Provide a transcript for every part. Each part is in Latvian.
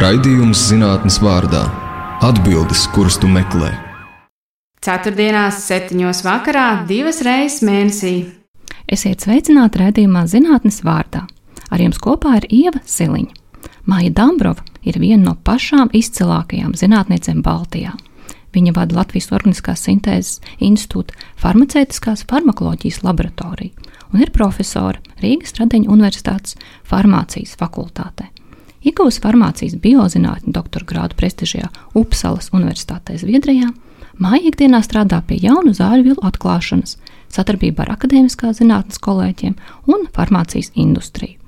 Raidījums zinātnes vārdā - atbildes, kuras tu meklē. Ceturtdienās, septiņos vakarā, divas reizes mēnesī. Esiet sveicināti raidījumā zinātnes vārdā. Ar jums kopā ir Ieva Siliņa. Māja Dambrova ir viena no pašām izcilākajām zinātniecēm Baltijā. Viņa vada Latvijas Organiskās sintēzes institūta farmaceitiskās farmakoloģijas laboratoriju un ir profesore Rīgas Tradeņa Universitātes farmācijas fakultātē. Iegūs farmācijas biozinātņu doktora grādu prestižajā Upsalas Universitātē Zviedrijā, māja ikdienā strādā pie jaunu zāļu vielu atklāšanas, sadarbībā ar akadēmiskās zinātnes kolēģiem un farmācijas industriju.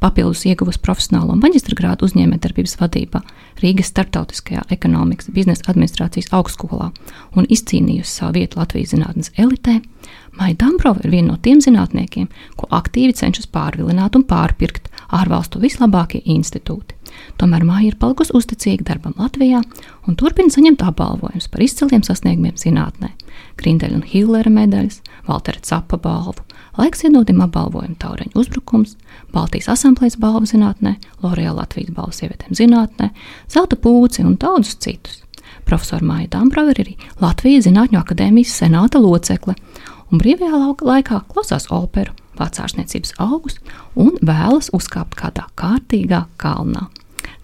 Papildus ieguvusi profesionālo maģistra grādu uzņēmējdarbības vadībā Rīgas Startautiskajā ekonomikas biznesa administrācijas augstskolā un izcīnījusi savu vietu Latvijas zinātnes elitē, Maija Dambrova ir viena no tiem zinātniekiem, ko aktīvi cenšas pārvilināt un pārpirkt ārvalstu vislabākie institūti. Tomēr māja ir palikusi uzticīga darbam Latvijā un turpina saņemt apbalvojumus par izciliem sasniegumiem zinātnē. Grindeļa un Hillera medaļas, Valtera Capa balvu, laiks iedodim apbalvojumu Taureņa uzbrukums, Baltijas asamblējas balvu zinātnē, Lorēla Latvijas balvu sievietēm zinātnē, Zelta pūci un daudzus citus. Profesora Māja Dambrava ir arī Latvijas Zinātņu akadēmijas senāta locekle un brīvajā laikā klausās operu, vācārsniecības augus un vēlas uzkāpt kādā kārtīgā kalnā.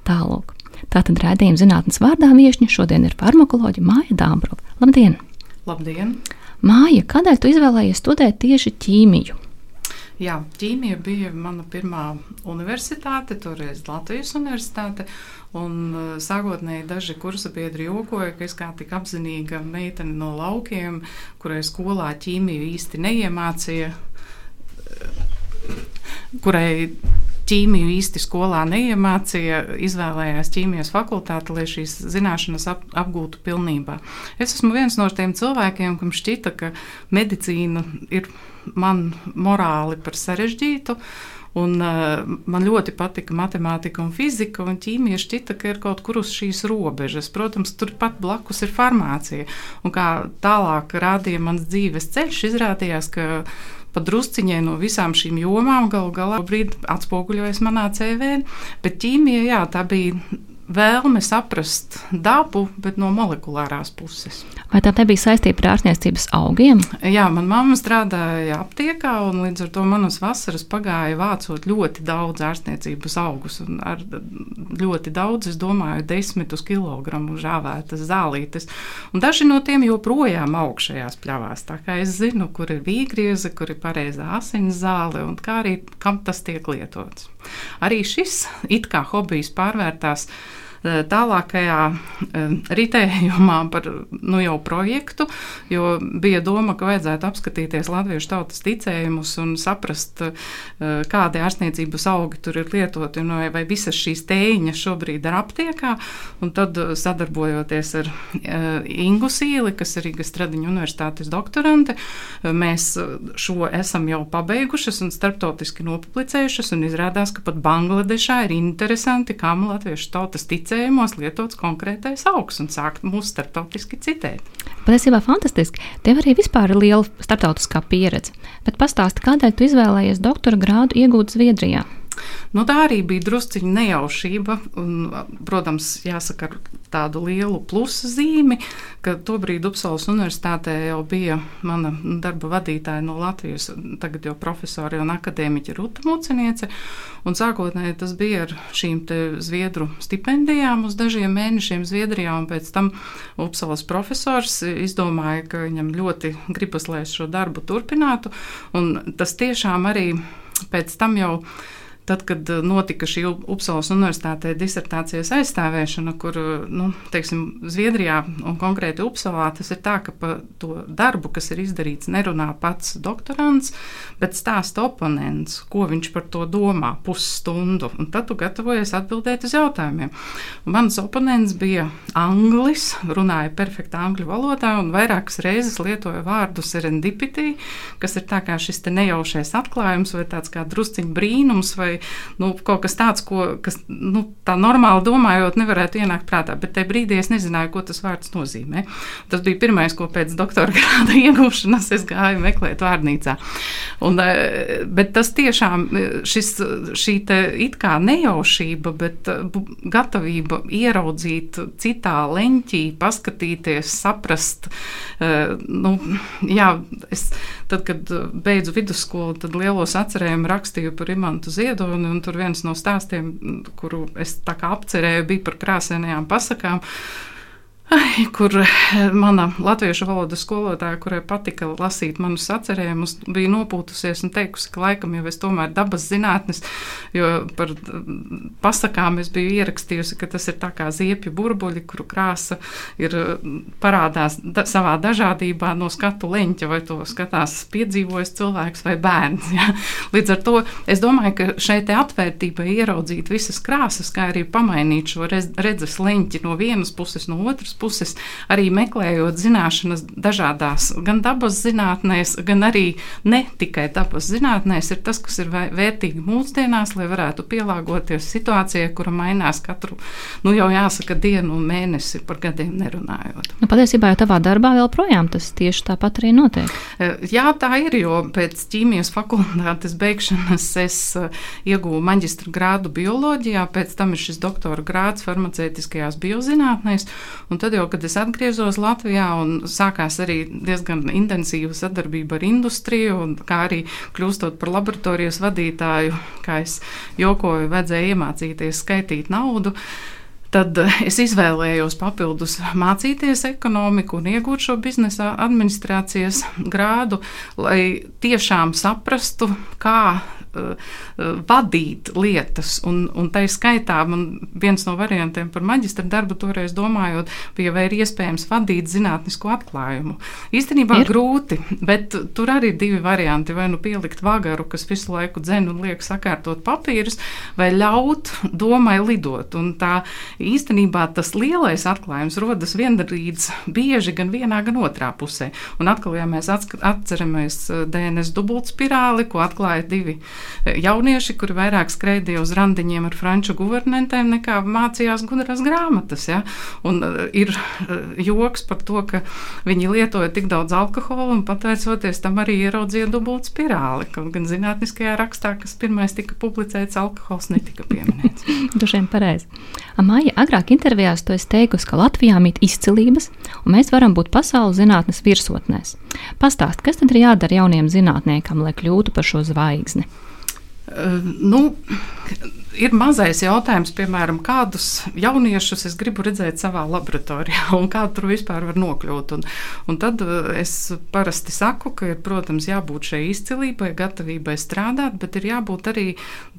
Tālāk. Tātad rādījuma zinātnes vārdā viesiņa šodien ir farmakoloģija Māja Dāmbrova. Labdien! Labdien! Māja, kādēļ tu izvēlējies studēt tieši ķīmiju? Jā, ķīmija bija mana pirmā universitāte, toreiz Latvijas universitāte. Un, uh, sākotnēji daži kursa biedri jokoja, ka es kā tik apzinīga meitene no laukiem, kurai skolā ķīmiju īsti neiemācīja, kurai ķīmiju īsti skolā neiemācīja, izvēlējās ķīmijas fakultāti, lai šīs zināšanas ap, apgūtu pilnībā. Es esmu viens no tiem cilvēkiem, kam šķita, ka medicīna ir man morāli par sarežģītu. Un, uh, man ļoti patika matemātika un fizika, un ķīmija šķita, ka ir kaut kur uz šīs robežas. Protams, turpat blakus ir farmācija. Un kā tālāk rādīja mans dzīves ceļš, izrādījās, ka pa drusciņai no visām šīm jomām galu galā brīdi atspoguļojas manā CV. Bet ķīmija, jā, tā bija vēlme saprast dabu, bet no molekulārās puses. Vai tā nebija saistīta ar ārstniecības augiem? Jā, manā mamma strādāja aptiekā, un līdz ar to manas vasaras pagāja vācot ļoti daudz ārstniecības augus. Ar ļoti daudz, es domāju, desmitus kilogramu žāvētas zālītes. Un daži no tiem joprojām aug šajās pļavās. Tā kā es zinu, kur ir vīgrieze, kur ir pareizā asins zāle un kā arī kam tas tiek lietots. Arī šis it kā hobijs pārvērtās tālākajā eh, ritējumā par nu, jau projektu, jo bija doma, ka vajadzētu apskatīties latviešu tautas ticējumus un saprast, eh, kādi ārstniecības augi tur ir lietoti un vai, visas šīs tēņas šobrīd ir aptiekā. Tad sadarbojoties ar Ingu Sīli, kas ir Rīgas Tradiņu universitātes doktorante, mēs šo esam jau pabeigušas un starptautiski nopublicējušas un izrādās, ka pat Bangladešā ir interesanti, kam latviešu tautas ticējums publicējumos lietots konkrētais augs un sākt mūs starptautiski citēt. Patiesībā fantastiski. Tev arī vispār ir liela starptautiskā pieredze. Bet pastāsti, kādēļ tu izvēlējies doktora grādu iegūt Zviedrijā? Nu, tā arī bija drusciņa nejaušība. Un, protams, jāsaka ar tādu lielu plusu zīmi, ka tobrīd Upsalas universitātē jau bija mana darba vadītāja no Latvijas, tagad jau profesori un akadēmiķa Ruta Muceniece. Un sākotnēji tas bija ar šīm zviedru stipendijām uz dažiem mēnešiem Zviedrijā, un pēc tam Upsalas profesors izdomāja, ka viņam ļoti gribas, lai es šo darbu turpinātu. Un tas tiešām arī pēc tam jau Tad, kad eh, notika šī Upsalas universitātē disertācijas aizstāvēšana, kur eh, nu, teiksim, Zviedrijā un konkrēti Upsalā tas ir tā, ka par to darbu, kas ir izdarīts, nerunā pats doktorants, bet stāsta oponents, ko viņš par to domā pusstundu. Un tad tu gatavojies atbildēt uz jautājumiem. Un mans oponents bija anglis, runāja perfekti angļu valodā un vairākas reizes lietoja vārdu serendipity, kas ir tā kā šis nejaušais atklājums vai tāds kā drusciņš brīnums vai vai nu, kaut kas tāds, ko, kas nu, tā normāli domājot, nevarētu ienākt prātā. Bet tajā brīdī es nezināju, ko tas vārds nozīmē. Tas bija pirmais, ko pēc doktora grāda iegūšanas es gāju meklēt vārnīcā. Un, eh, bet tas tiešām šis, šī it kā nejaušība, bet gatavība ieraudzīt citā leņķī, paskatīties, saprast. Nu, jā, es, tad, kad beidzu vidusskolu, tad lielos atcerējumus rakstīju par Imantu Ziedoni, un tur viens no stāstiem, kuru es apcerēju, bija par krāsainajām pasakām kur eh, mana latviešu valodas skolotāja, kurai patika lasīt manus atcerējumus, bija nopūtusies un teikusi, ka laikam jau es tomēr dabas zinātnes, jo par mm, pasakām es biju ierakstījusi, ka tas ir tā kā ziepju burbuļi, kuru krāsa ir mm, parādās da, savā dažādībā no skatu leņķa, vai to skatās piedzīvojis cilvēks vai bērns. Ja? Līdz ar to es domāju, ka šeit atvērtība ieraudzīt visas krāsas, kā arī pamainīt šo redzes leņķi no vienas puses, no otras puses, arī meklējot zināšanas dažādās, gan dabas zinātnēs, gan arī ne tikai dabas zinātnēs, ir tas, kas ir vērtīgi mūsdienās, lai varētu pielāgoties situācijai, kura mainās katru, nu jau jāsaka, dienu un mēnesi par gadiem nerunājot. Nu, patiesībā jau tavā darbā joprojām tas tieši tāpat arī notiek. E, jā, tā ir, jo pēc ķīmijas fakultātes beigšanas es e, ieguvu maģistra grādu bioloģijā, pēc tam ir šis doktora grāds farmaceitiskajās biozinātnēs, un tad jau, kad es atgriezos Latvijā un sākās arī diezgan intensīva sadarbība ar industriju, un kā arī kļūstot par laboratorijas vadītāju, kā es jokoju, vajadzēja iemācīties skaitīt naudu. Tad es izvēlējos papildus mācīties ekonomiku un iegūt šo biznesa administrācijas grādu, lai tiešām saprastu, kā uh, vadīt lietas. Un, un tā skaitā man viens no variantiem par maģistra darbu toreiz domājot, bija, vai ir iespējams vadīt zinātnisko atklājumu. Īstenībā ir. grūti, bet tur arī ir divi varianti. Vai nu pielikt vagaru, kas visu laiku dzen un liek sakārtot papīrus, vai ļaut domai lidot. Un tā īstenībā tas lielais atklājums rodas viendarīdz bieži gan vienā, gan otrā pusē. Un atkal, ja mēs atceramies DNS dubultspirāli, ko atklāja divi jaunieši, kuri vairāk skraidīja uz randiņiem ar franču guvernantēm, nekā mācījās gudras grāmatas. Ja? Un uh, ir uh, joks par to, ka viņi lietoja tik daudz alkohola un pateicoties tam arī ieraudzīja dubultu spirāli. Kaut gan zinātniskajā rakstā, kas pirmais tika publicēts, alkohols netika pieminēts. Dušiem pareizi. Māja, agrāk intervijās tu esi teikusi, ka Latvijā mīt izcilības, un mēs varam būt pasaules zinātnes virsotnēs. Pastāst, kas tad ir jādara jauniem zinātniekam, lai kļūtu par šo zvaigzni? Uh, nu, ir mazais jautājums, piemēram, kādus jauniešus es gribu redzēt savā laboratorijā un kā tur vispār var nokļūt. Un, un tad uh, es parasti saku, ka ir, protams, jābūt šai izcilībai, gatavībai strādāt, bet ir jābūt arī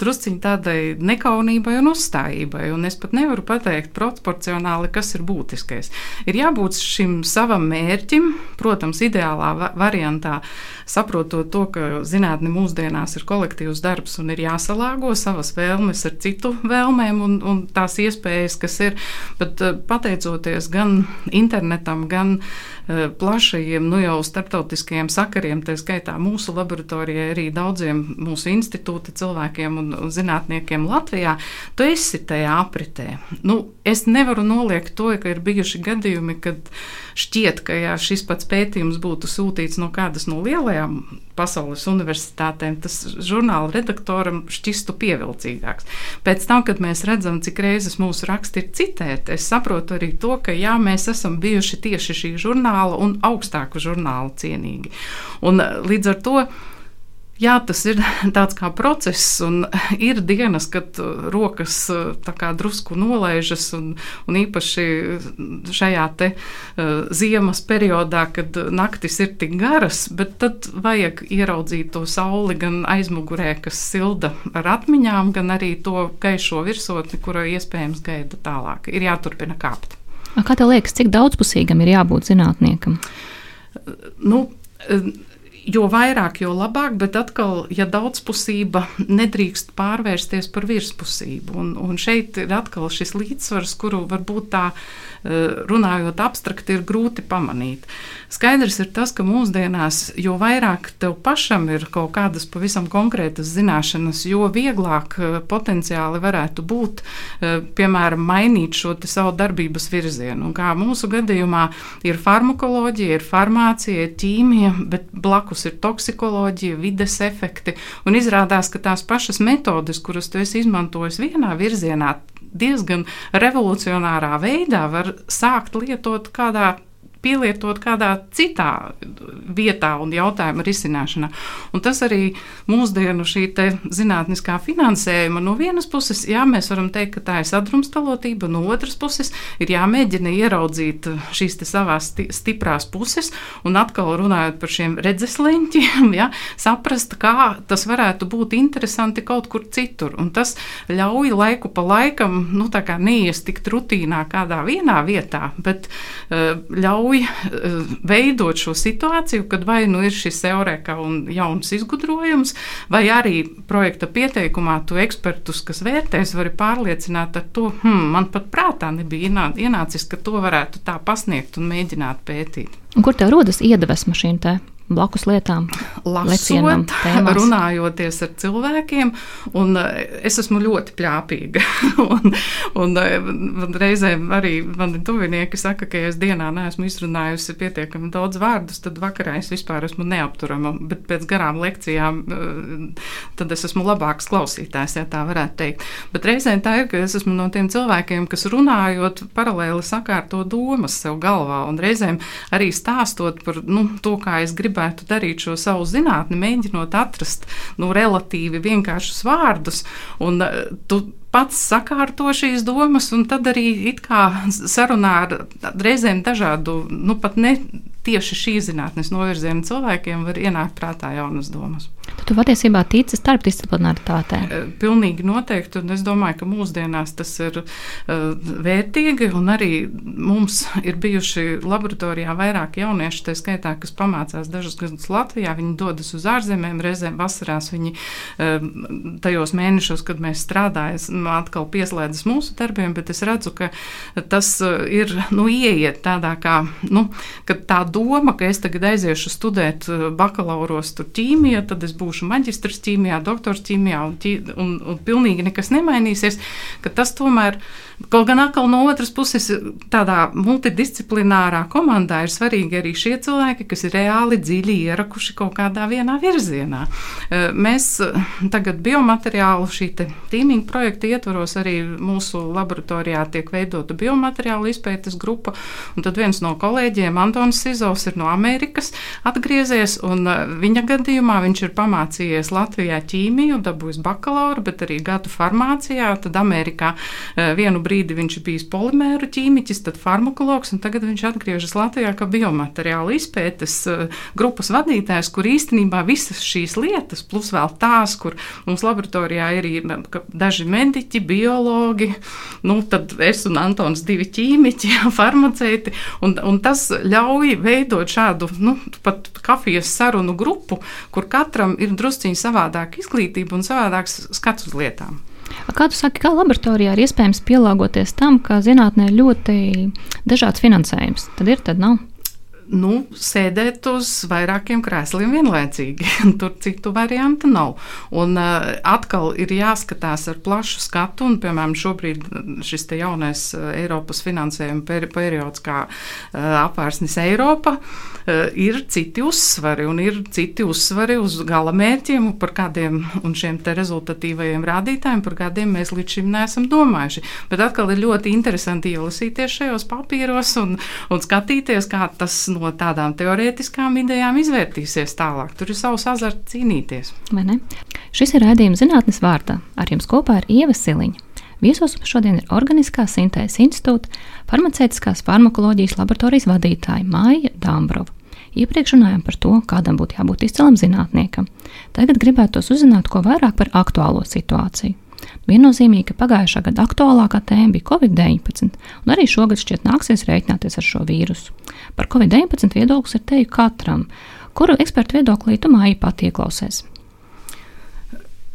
drusciņ tādai nekaunībai un uzstājībai. Un es pat nevaru pateikt proporcionāli, kas ir būtiskais. Ir jābūt šim savam mērķim, protams, ideālā variantā, saprotot to, ka zinātne mūsdienās ir kolektīvs darbs un ir jāsalāgo savas vēlmes ar citu vēlmēm un, un tās iespējas, kas ir. Bet eh, pateicoties gan internetam, gan uh, plašajiem, nu jau starptautiskajiem sakariem, tā skaitā mūsu laboratorijai, arī daudziem mūsu institūta cilvēkiem un, un zinātniekiem Latvijā, tu esi tajā apritē. Nu, es nevaru noliegt to, ka ir bijuši gadījumi, kad šķiet, ka jā, šis pats pētījums būtu sūtīts no kādas no lielajām pasaules universitātēm, tas žurnāla redaktoram šķistu pievilcīgāks. Pēc tam, kad mēs redzam, cik reizes mūsu raksti ir citēti, es saprotu arī to, ka jā, mēs esam bijuši tieši šī žurnāla un augstāku žurnālu cienīgi. Un līdz ar to Jā, tas ir tāds kā process, un ir dienas, kad uh, rokas uh, drusku nolaižas, un, un īpaši šajā te, uh, ziemas periodā, kad naktis ir tik garas, bet tad vajag ieraudzīt to sauli gan aizmugurē, kas silda ar atmiņām, gan arī to gaišo virsotni, kura iespējams gaida tālāk. Ir jāturpina kāpt. Kā tev liekas, cik daudzpusīgam ir jābūt zinātniekam? Nu, jo vairāk, jo labāk, bet atkal, ja daudzpusība nedrīkst pārvērsties par virspusību. Un, un šeit ir atkal šis līdzsvars, kuru varbūt tā runājot abstrakti, ir grūti pamanīt. Skaidrs ir tas, ka mūsdienās, jo vairāk tev pašam ir kaut kādas pavisam konkrētas zināšanas, jo vieglāk eh, potenciāli varētu būt, eh, piemēram, mainīt šo savu darbības virzienu. Un kā mūsu gadījumā ir farmakoloģija, ir farmācija, ir ķīmija, bet blakus ir toksikoloģija, vides efekti. Un izrādās, ka tās pašas metodes, kuras tu esi izmantojis vienā virzienā, diezgan revolucionārā veidā var sākt lietot kādā pielietot kādā citā vietā un jautājuma risināšanā. Un tas arī mūsdienu šī zinātniskā finansējuma no vienas puses, jā, mēs varam teikt, ka tā ir sadrumstalotība, no otras puses ir jāmēģina ieraudzīt šīs savās stiprās puses un atkal runājot par šiem redzesleņķiem, jā, saprast, kā tas varētu būt interesanti kaut kur citur. Un tas ļauj laiku pa laikam, nu tā kā neiestikt rutīnā kādā vienā vietā, bet uh, ļauj ļauj eh, veidot šo situāciju, kad vai nu ir šis eureka un jauns izgudrojums, vai arī projekta pieteikumā tu ekspertus, kas vērtēs, vari pārliecināt ar to, hmm, man pat prātā nebija ienācis, ka to varētu tā pasniegt un mēģināt pētīt. Un kur tev rodas iedvesma šīm te blakus lietām, lasot, runājoties ar cilvēkiem. Eh, es esmu ļoti plāpīga. un, un, eh, un reizēm arī mani tuvinieki saka, ka, ja es dienā neesmu izrunājusi pietiekami daudz vārdus, tad vakarā es vispār esmu neapturama. Bet pēc garām lekcijām eh, tad es esmu labāks klausītājs, ja tā varētu teikt. Bet reizēm tā ir, ka es esmu no tiem cilvēkiem, kas runājot paralēli sakārto domas sev galvā un reizēm arī stāstot par nu, to, kā es gribu gribētu darīt šo savu zinātni, mēģinot atrast nu, relatīvi vienkāršus vārdus. Un, uh, tu pats sakārto šīs domas, un tad arī sarunā ar reizēm dažādu, nu pat ne tieši šī zinātnes novirziena cilvēkiem var ienākt prātā jaunas domas. Tu patiesībā tici starpdisciplinaritātē? Eh, pilnīgi noteikti, un es domāju, ka mūsdienās tas ir uh, vērtīgi, un arī mums ir bijuši laboratorijā vairāk jaunieši, tā skaitā, kas pamācās dažus gadus Latvijā, viņi dodas uz ārzemēm, reizēm vasarās viņi uh, tajos mēnešos, kad mēs strādājam, atkal pieslēdzas mūsu darbiem, bet es redzu, ka tas ir, nu, ieiet tādā kā, nu, ka tā doma, ka es tagad aiziešu studēt bakalauros tur ķīmija, tad es būšu maģistrs ķīmijā, doktors ķīmijā un, ķī, un, un pilnīgi nekas nemainīsies, ka tas tomēr ir Kaut gan atkal no otras puses, tādā multidisciplinārā komandā ir svarīgi arī šie cilvēki, kas ir reāli dziļi ierakuši kaut kādā vienā virzienā. Eh, mēs eh, tagad biomateriālu šī tīmīga projekta ietvaros arī mūsu laboratorijā tiek veidota biomateriālu izpētes grupa, un tad viens no kolēģiem, Antons Sizovs, ir no Amerikas atgriezies, un eh, viņa gadījumā viņš ir pamācījies Latvijā ķīmiju, dabūjis bakalauru, bet arī gadu farmācijā, tad Amerikā vienu brīdi viņš ir bijis polimēru ķīmiķis, tad farmakologs, un tagad viņš atgriežas Latvijā kā biomateriālu izpētes uh, grupas vadītājs, kur īstenībā visas šīs lietas, plus vēl tās, kur mums laboratorijā ir, ir daži mediķi, biologi, nu, tad es un Antons divi ķīmiķi, farmaceiti, un, un tas ļauj veidot šādu, nu, pat kafijas sarunu grupu, kur katram ir drusciņi savādāka izglītība un savādāks skats uz lietām. Kā tu saki, kā laboratorijā ir iespējams pielāgoties tam, ka zinātnē ir ļoti dažāds finansējums? Tad ir, tad nav nu, sēdēt uz vairākiem krēsliem vienlaicīgi. Tur citu variantu nav. Un uh, atkal ir jāskatās ar plašu skatu, un, piemēram, šobrīd šis jaunais uh, Eiropas finansējuma peri periods, kā uh, apvērsnis Eiropa, uh, ir citi uzsvari, un ir citi uzsvari uz gala mērķiem, par kādiem un šiem te rezultatīvajiem rādītājiem, par kādiem mēs līdz šim neesam domājuši. Bet atkal ir ļoti interesanti ielasīties šajos papīros un, un skatīties, kā tas no tādām teorētiskām idejām izvērtīsies tālāk. Tur ir savs azarts cīnīties. Šis ir raidījums zinātnes vārdā. Ar jums kopā ir Ieva Siliņa. Viesos šodien ir Organiskā sintēzes institūta farmaceitiskās farmakoloģijas laboratorijas vadītāja Māja Dāmbrova. Iepriekš runājām par to, kādam būtu jābūt izcilam zinātniekam. Tagad gribētu uzzināt ko vairāk par aktuālo situāciju. Viennozīmīgi, ka pagājušā gada aktuālākā tēma bija Covid-19, un arī šogad šķiet nāksies rēķināties ar šo vīrusu. Par Covid-19 viedoklis ir teju katram. Kuru ekspertu viedoklī tu māji pat ieklausies?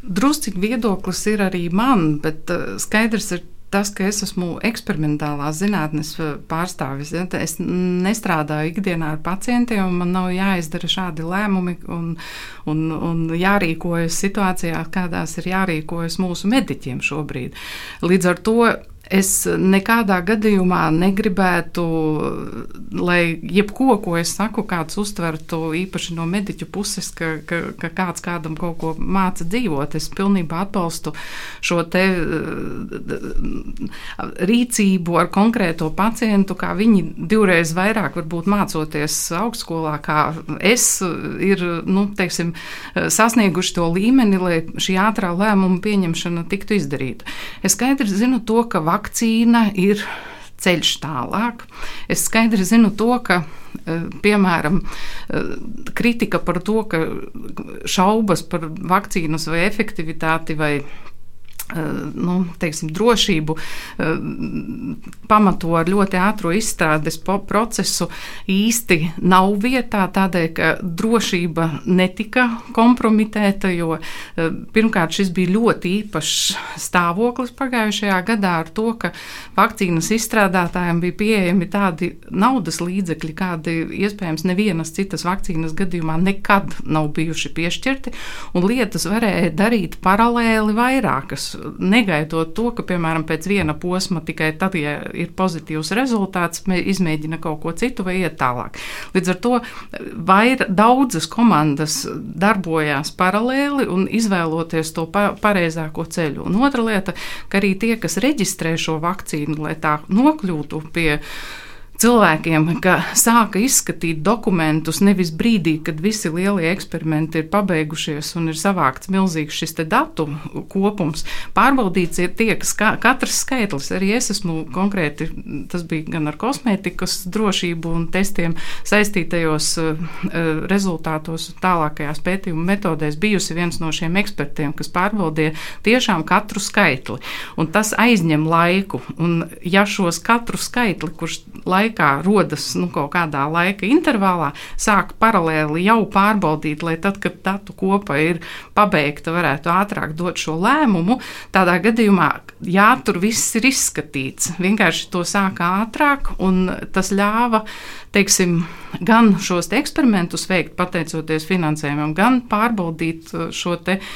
Drusciņš viedoklis ir arī man, bet uh, skaidrs ir tas, ka es esmu eksperimentālās zinātnes pārstāvis. Ja, es nestrādāju ikdienā ar pacientiem, un man nav jāizdara šādi lēmumi un, un, un jārīkojas situācijā, kādās ir jārīkojas mūsu mediķiem šobrīd. Līdz ar to Es nekādā gadījumā negribētu, lai jebko, ko es saku, kāds uztvertu īpaši no mediķu puses, ka, ka, ka kāds kādam kaut ko māca dzīvot. Es pilnībā atbalstu šo te eh, rīcību ar konkrēto pacientu, kā viņi divreiz vairāk varbūt mācoties augstskolā, kā es, ir nu, teiksim, sasnieguši to līmeni, lai šī ātrā lēmuma pieņemšana tiktu izdarīta. Es skaidri zinu to, ka vakcīna ir ceļš tālāk. Es skaidri zinu to, ka, eh, piemēram, eh, kritika par to, ka šaubas par vakcīnas vai efektivitāti vai nu, teiksim, drošību eh, pamato ar ļoti ātro izstrādes procesu īsti nav vietā, tādēļ, ka drošība netika kompromitēta, jo eh, pirmkārt šis bija ļoti īpašs stāvoklis pagājušajā gadā ar to, ka vakcīnas izstrādātājiem bija pieejami tādi naudas līdzekļi, kādi iespējams nevienas citas vakcīnas gadījumā nekad nav bijuši piešķirti, un lietas varēja darīt paralēli vairākas negaidot to, ka, piemēram, pēc viena posma tikai tad, ja ir pozitīvs rezultāts, izmēģina kaut ko citu vai iet tālāk. Līdz ar to vair, daudzas komandas darbojās paralēli un izvēloties to pa, pareizāko ceļu. Un otra lieta, ka arī tie, kas reģistrē šo vakcīnu, lai tā nokļūtu pie cilvēkiem, ka sāka izskatīt dokumentus nevis brīdī, kad visi lielie eksperimenti ir pabeigušies un ir savākts milzīgs šis datu kopums. Pārbaudīts ir tie, ka, katrs skaitlis, arī es esmu konkrēti, tas bija gan ar kosmētikas drošību un testiem saistītajos uh, rezultātos tālākajās pētījuma metodēs bijusi viens no šiem ekspertiem, kas pārbaudīja tiešām katru skaitli. Un tas aizņem laiku. Un ja šos katru skaitli, kurš laiku laikā rodas nu, kaut kādā laika intervālā, sāk paralēli jau pārbaudīt, lai tad, kad datu kopa ir pabeigta, varētu ātrāk dot šo lēmumu. Tādā gadījumā, jā, tur viss ir izskatīts. Vienkārši to sāka ātrāk, un tas ļāva teiksim, gan šos te eksperimentus veikt, pateicoties finansējumam, gan pārbaudīt uh, šo uh,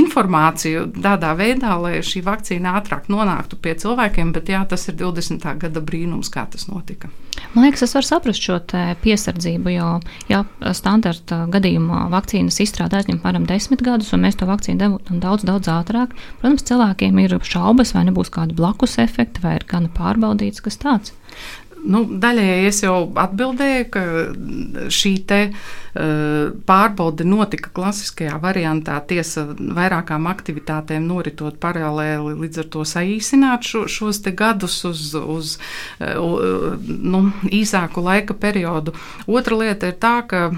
informāciju tādā veidā, lai šī vakcīna ātrāk nonāktu pie cilvēkiem. Bet jā, tas ir 20. gada brīnums, kā tas notika. Man liekas, es varu saprast šo piesardzību, jo ja, standarta gadījumā vakcīnas izstrāde aizņem apmēram desmit gadus, un mēs to vakcīnu devām daudz, daudz ātrāk. Protams, cilvēkiem ir šaubas, vai nebūs kādi blakus efekti, vai ir gan pārbaudīts kas tāds. Nu, daļēji es jau atbildēju, ka šī te, uh, pārbaude notika klasiskajā variantā, tiesa vairākām aktivitātēm noritot paralēli, līdz ar to saīsināt šo, šos gadus uz, uz uh, nu, īsāku laika periodu. Otra lieta ir tā, ka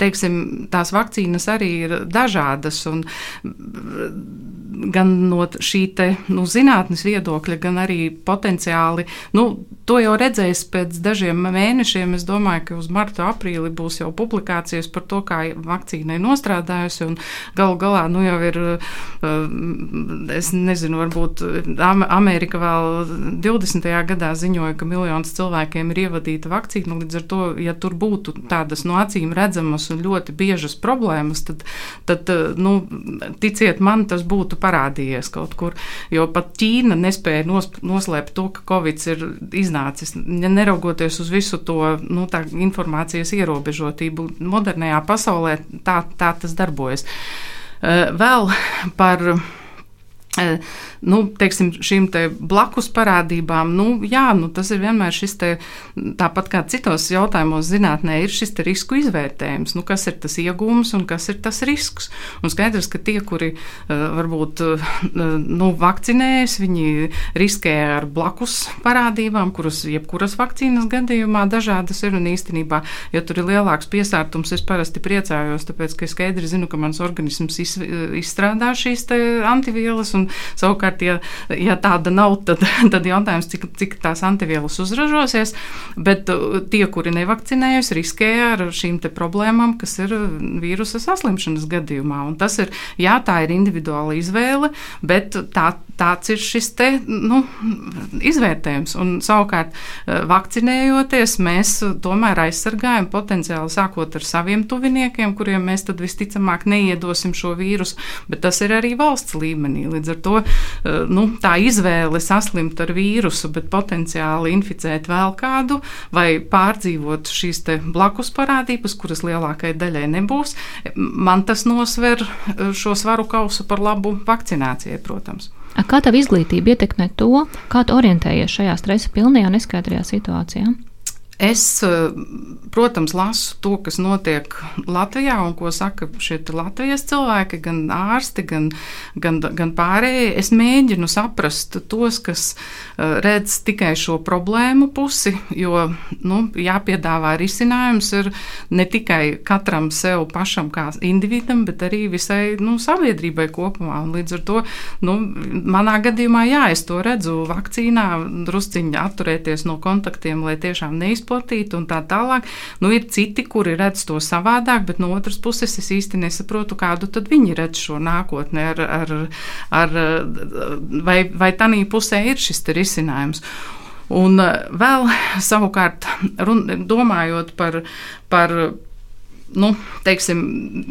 teiksim, tās vakcīnas arī ir dažādas. Un, gan no šī te, nu, zinātnes viedokļa, gan arī potenciāli. Nu, to jau redzēs pēc dažiem mēnešiem. Es domāju, ka uz marta, aprīli būs jau publikācijas par to, kā vakcīna ir nostrādājusi. Galu galā nu, jau ir, eh, es nezinu, varbūt Amerika vēl 20. gadā ziņoja, ka miljonus cilvēkiem ir ievadīta vakcīna. Līdz ar to, ja tur būtu tādas no acīm redzamas un ļoti biežas problēmas, tad, tad nu, ticiet man, tas būtu parādījies kaut kur. Jo pat Ķīna nespēja nos, noslēpt to, ka Covid ir iznācis. Neraugoties uz visu to nu, informācijas ierobežotību, modernajā pasaulē tā, tā tas darbojas. Eh, vēl par nu, teiksim, šīm te blakus parādībām, nu, jā, nu, tas ir vienmēr šis te, tāpat kā citos jautājumos zinātnē, ir šis risku izvērtējums, nu, kas ir tas iegūms un kas ir tas risks. Un skaidrs, ka tie, kuri uh, varbūt uh, nu, vakcinējas, viņi riskē ar blakus parādībām, kuras jebkuras vakcīnas gadījumā dažādas ir. Un īstenībā, ja tur ir lielāks piesārtums, es parasti priecājos, tāpēc, ka es skaidri zinu, ka mans organisms iz, izstrādā šīs antivielas un Un, savukārt, ja, ja tāda nav, tad, tad jautājums, cik, cik tās antivielas uzražosies. Bet uh, tie, kuri nevakcinējas, riskē ar šīm problēmām, kas ir vīrusa saslimšanas gadījumā. Un tas ir, jā, tā ir individuāla izvēle, bet tā, tāds ir šis te, nu, izvērtējums. Un, savukārt, uh, vakcinējoties, mēs tomēr aizsargājam potenciāli sākot ar saviem tuviniekiem, kuriem mēs visticamāk neiedosim šo vīrusu, bet tas ir arī valsts līmenī. Līdz ar to uh, nu, tā izvēle saslimt ar vīrusu, bet potenciāli inficēt vēl kādu vai pārdzīvot šīs blakus parādības, kuras lielākajai daļai nebūs, man tas nosver uh, šo svaru kausu par labu vakcinācijai, protams. Kā tev izglītība ietekmē to, kā tu orientējies šajā stresa pilnajā neskaidrajā situācijā? Es, eh, protams, lasu to, kas notiek Latvijā un ko saka šie Latvijas cilvēki, gan ārsti, gan, gan, gan pārējie. Es mēģinu saprast tos, kas eh, redz tikai šo problēmu pusi, jo nu, jāpiedāvā risinājums ir ne tikai katram sev pašam kā individam, bet arī visai nu, sabiedrībai kopumā. Un līdz ar to nu, manā gadījumā, jā, es to redzu vakcīnā, drusciņi atturēties no kontaktiem, lai tiešām neizpētītu izplatīta un tā tālāk. Nu, ir citi, kuri redz to savādāk, bet no otras puses es īsti nesaprotu, kādu tad viņi redz šo nākotni, ar, ar, ar, vai, vai tanī pusē ir šis risinājums. Un eh, vēl savukārt, run, domājot par, par nu, teiksim,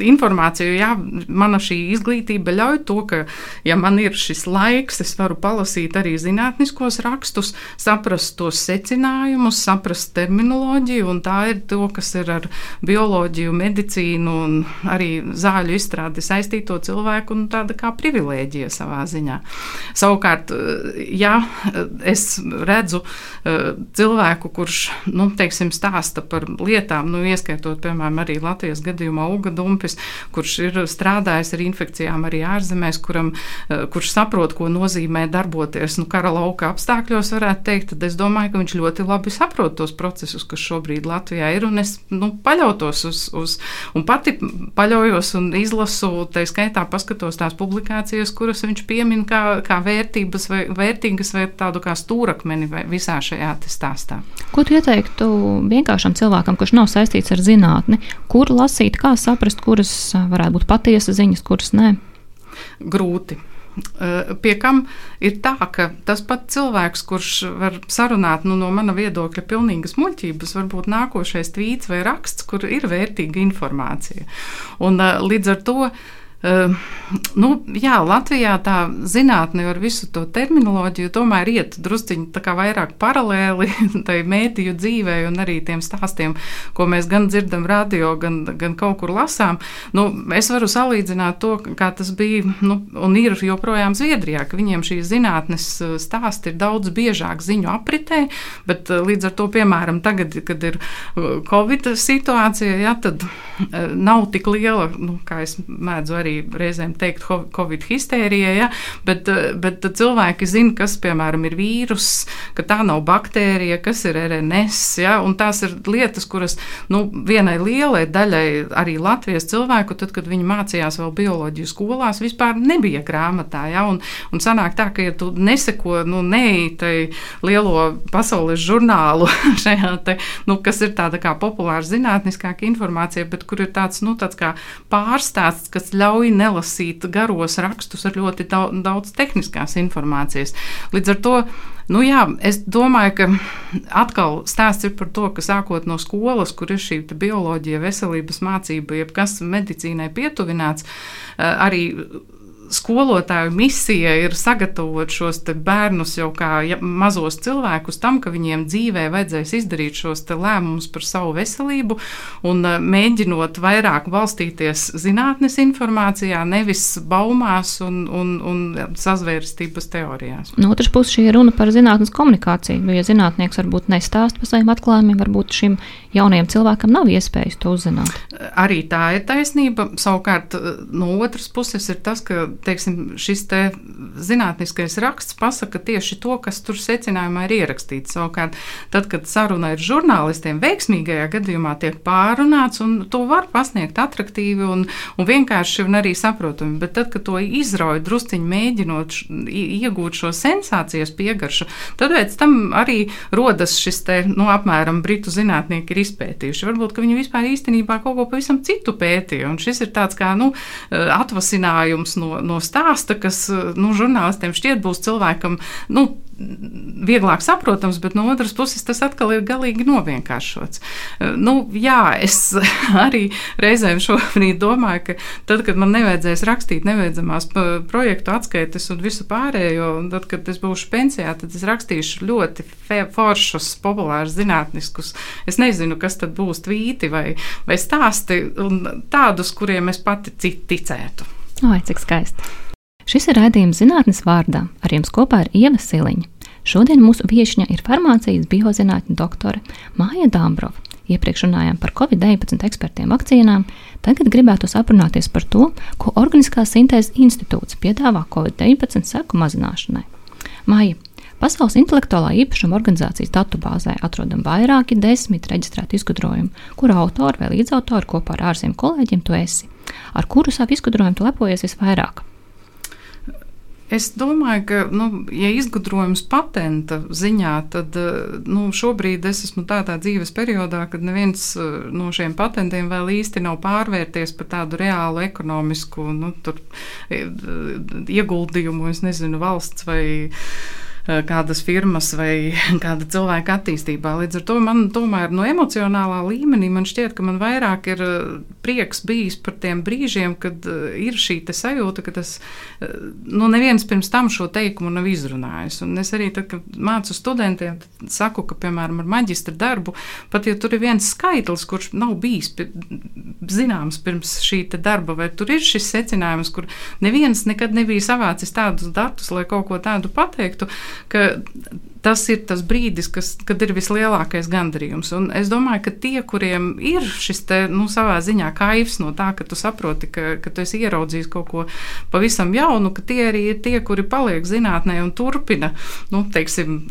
informāciju, jā, mana šī izglītība ļauj to, ka, ja man ir šis laiks, es varu palasīt arī zinātniskos rakstus, saprast tos secinājumus, saprast terminoloģiju, un tā ir to, kas ir ar bioloģiju, medicīnu un arī zāļu izstrādi saistīto cilvēku un tāda kā privilēģija savā ziņā. Savukārt, ja es redzu eh, cilvēku, kurš, nu, teiksim, stāsta par lietām, nu, ieskaitot, piemēram, arī Latvijas Latvijas gadījumā Uga Dumpis, kurš ir strādājis ar infekcijām arī ārzemēs, kuram, eh, kurš saprot, ko nozīmē darboties nu, kara lauka apstākļos, varētu teikt, tad es domāju, ka viņš ļoti labi saprot tos procesus, kas šobrīd Latvijā ir, un es nu, paļautos uz, uz, un pati paļaujos un izlasu, tā skaitā paskatos tās publikācijas, kuras viņš piemin kā, kā vērtības vai vērtīgas vai tādu kā stūrakmeni visā šajā stāstā. Ko tu ieteiktu vienkāršam cilvēkam, kurš nav saistīts ar zinātni, kur lasīt, kā saprast, kuras varētu būt patiesas ziņas, kuras nē? Grūti. Pie kam ir tā, ka tas pats cilvēks, kurš var sarunāt nu, no mana viedokļa pilnīgas muļķības, varbūt nākošais tvīts vai raksts, kur ir vērtīga informācija. Un, līdz ar to Uh, nu, jā, Latvijā tā zinātne ar visu to terminoloģiju tomēr iet drusciņi vairāk paralēli tai mēdīju dzīvē un arī tiem stāstiem, ko mēs gan dzirdam radio, gan, gan kaut kur lasām. Nu, es varu salīdzināt to, kā tas bija nu, un ir joprojām Zviedrijā, ka viņiem šīs zinātnes eh, stāsti ir daudz biežāk ziņu apritē, bet eh, līdz ar to, piemēram, tagad, kad ir Covid situācija, ja, tad nav tik liela, nu, kā es mēdzu arī arī reizēm teikt Covid histērija, ja, bet, bet cilvēki zina, kas, piemēram, ir vīrus, ka tā nav baktērija, kas ir RNS, ja, un tās ir lietas, kuras, nu, vienai lielai daļai arī Latvijas cilvēku, tad, kad viņi mācījās vēl bioloģiju skolās, vispār nebija grāmatā, ja, un, un sanāk tā, ka, ja tu neseko, nu, neītai lielo pasaules žurnālu šajā te, nu, kas ir tāda kā populāra zinātniskāka informācija, bet kur ir tāds, nu, tāds kā pārstāsts, kas ļauj ļauj nelasīt garos rakstus ar ļoti daudz, tehniskās informācijas. Līdz ar to Nu, jā, es domāju, ka atkal stāsts ir par to, ka sākot no skolas, kur ir šī bioloģija, veselības mācība, jebkas medicīnai pietuvināts, eh, arī skolotāju misija ir sagatavot šos bērnus jau kā mazos cilvēkus tam, ka viņiem dzīvē vajadzēs izdarīt šos lēmumus par savu veselību un uh, mēģinot vairāk balstīties zinātnes informācijā, nevis baumās un, un, un sazvērstības teorijās. No otras puses, šī ir runa par zinātnes komunikāciju. Jo, ja zinātnieks varbūt nestāst par saviem atklājumiem, varbūt šim jaunajam cilvēkam nav iespējas to uzzināt. Arī tā ir taisnība. Savukārt, no otras puses, ir tas, ka teiksim, šis te zinātniskais raksts pasaka tieši to, kas tur secinājumā ir ierakstīts. Savukārt, tad, kad saruna ir žurnālistiem, veiksmīgajā gadījumā tiek pārunāts, un to var pasniegt attraktīvi un, un vienkārši un arī saprotami. Bet tad, kad to izrauj drusciņi mēģinot iegūt šo sensācijas piegaršu, tad pēc tam arī rodas šis te, nu, apmēram britu zinātnieki ir izpētījuši. Varbūt, ka viņi vispār īstenībā kaut ko pavisam citu pētīja, un šis ir tāds kā, nu, atvasinājums no, no stāsta, kas, nu, žurnālistiem šķiet būs cilvēkam, nu, vieglāk saprotams, bet no otras puses tas atkal ir galīgi novienkāršots. Eh, nu, jā, es arī reizēm šobrīd domāju, ka tad, kad man nevajadzēs rakstīt neveidzamās projektu atskaites un visu pārējo, un tad, kad es būšu pensijā, tad es rakstīšu ļoti foršus, populārus, zinātniskus. Es nezinu, kas tad būs tvīti vai, vai stāsti, un tādus, kuriem es pati ticētu. Oi, cik skaisti! Šis ir raidījums zinātnes vārdā. Ar jums kopā ir Ieva Siliņa. Šodien mūsu viesņa ir farmācijas biozinātņu doktore Māja Dāmbrova. Iepriekš runājām par Covid-19 ekspertiem vakcīnām, tagad gribētu aprunāties par to, ko Organiskās sintēzes institūts piedāvā Covid-19 seku mazināšanai. Māja, Pasaules intelektuālā īpašuma organizācijas datubāzē atrodam vairāki desmit reģistrēti izgudrojumi, kuru autori vai līdzautori kopā ar ārzemju kolēģiem tu esi. Ar kuru savu izgudrojumu tu lepojies visvairāk? Es domāju, ka, nu, ja izgudrojums patenta ziņā, tad nu, šobrīd es esmu tādā dzīves periodā, kad neviens eh, no šiem patentiem vēl īsti nav pārvērties par tādu reālu ekonomisku nu, tur, eh, ieguldījumu, es nezinu, valsts vai Eh, kādas firmas vai kāda cilvēka attīstībā. Līdz ar to man tomēr no emocionālā līmenī man šķiet, ka man vairāk ir eh, prieks bijis par tiem brīžiem, kad eh, ir šī sajūta, ka tas nu, neviens pirms tam šo teikumu nav izrunājis. Un es arī, tad, mācu studentiem, saku, ka, piemēram, ar maģistra darbu, pat ja tur ir viens skaitlis, kurš nav bijis zināms pirms šī darba, vai tur ir šis secinājums, kur neviens nekad nebija savācis tādus datus, lai kaut ko tādu pateiktu, ka tas ir tas brīdis, kas, kad ir vislielākais gandarījums. Un es domāju, ka tie, kuriem ir šis te, nu, savā ziņā kaivs no tā, ka tu saproti, ka, ka tu esi ieraudzījis kaut ko pavisam jaunu, ka tie arī ir tie, kuri paliek zinātnē un turpina, nu, teiksim,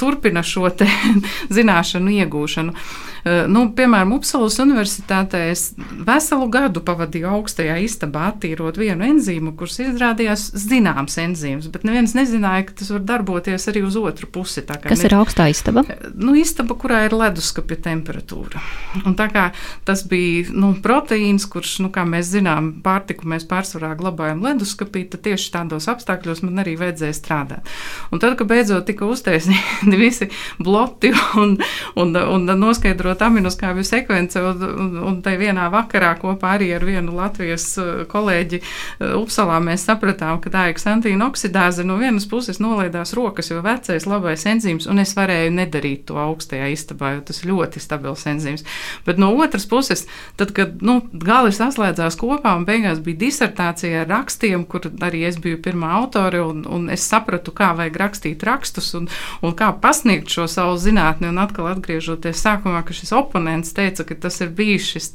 turpina šo te zināšanu iegūšanu. Uh, nu, piemēram, Upsalas universitātē es veselu gadu pavadīju augstajā istabā attīrot vienu enzīmu, kurš izrādījās zināms enzīms, bet neviens nezināja, ka tas var darboties arī uz otru pusi. Kas ne, ir augstā istaba? Nu, istaba, kurā ir leduskapja temperatūra. Un tā kā tas bija nu, proteīns, kurš, nu, kā mēs zinām, pārtiku mēs pārsvarā glabājam leduskapī, tad tieši tādos apstākļos man arī vajadzēja strādāt. Un tad, kad beidzot tika uztaisīti visi bloti un, un, un noskaidrot aminoskābju sekvence, un, un, un tai vienā vakarā kopā arī ar vienu Latvijas uh, kolēģi uh, Upsalā mēs sapratām, ka tā ir ksantīna oksidāze no vienas puses nolaidās rokas, jo vecais labais enzīms, un es varēju nedarīt to augstajā istabā, jo tas ir ļoti stabils enzīms. Bet no otras puses, tad, kad nu, gala saslēdzās kopā un beigās bija disertācija ar rakstiem, kur arī es biju pirmā autore, un, un es sapratu, kā vajag rakstīt rakstus un, un kā pasniegt šo savu zinātni, un atkal atgriežoties sākumā, ka šis oponents teica, ka tas ir bijis šis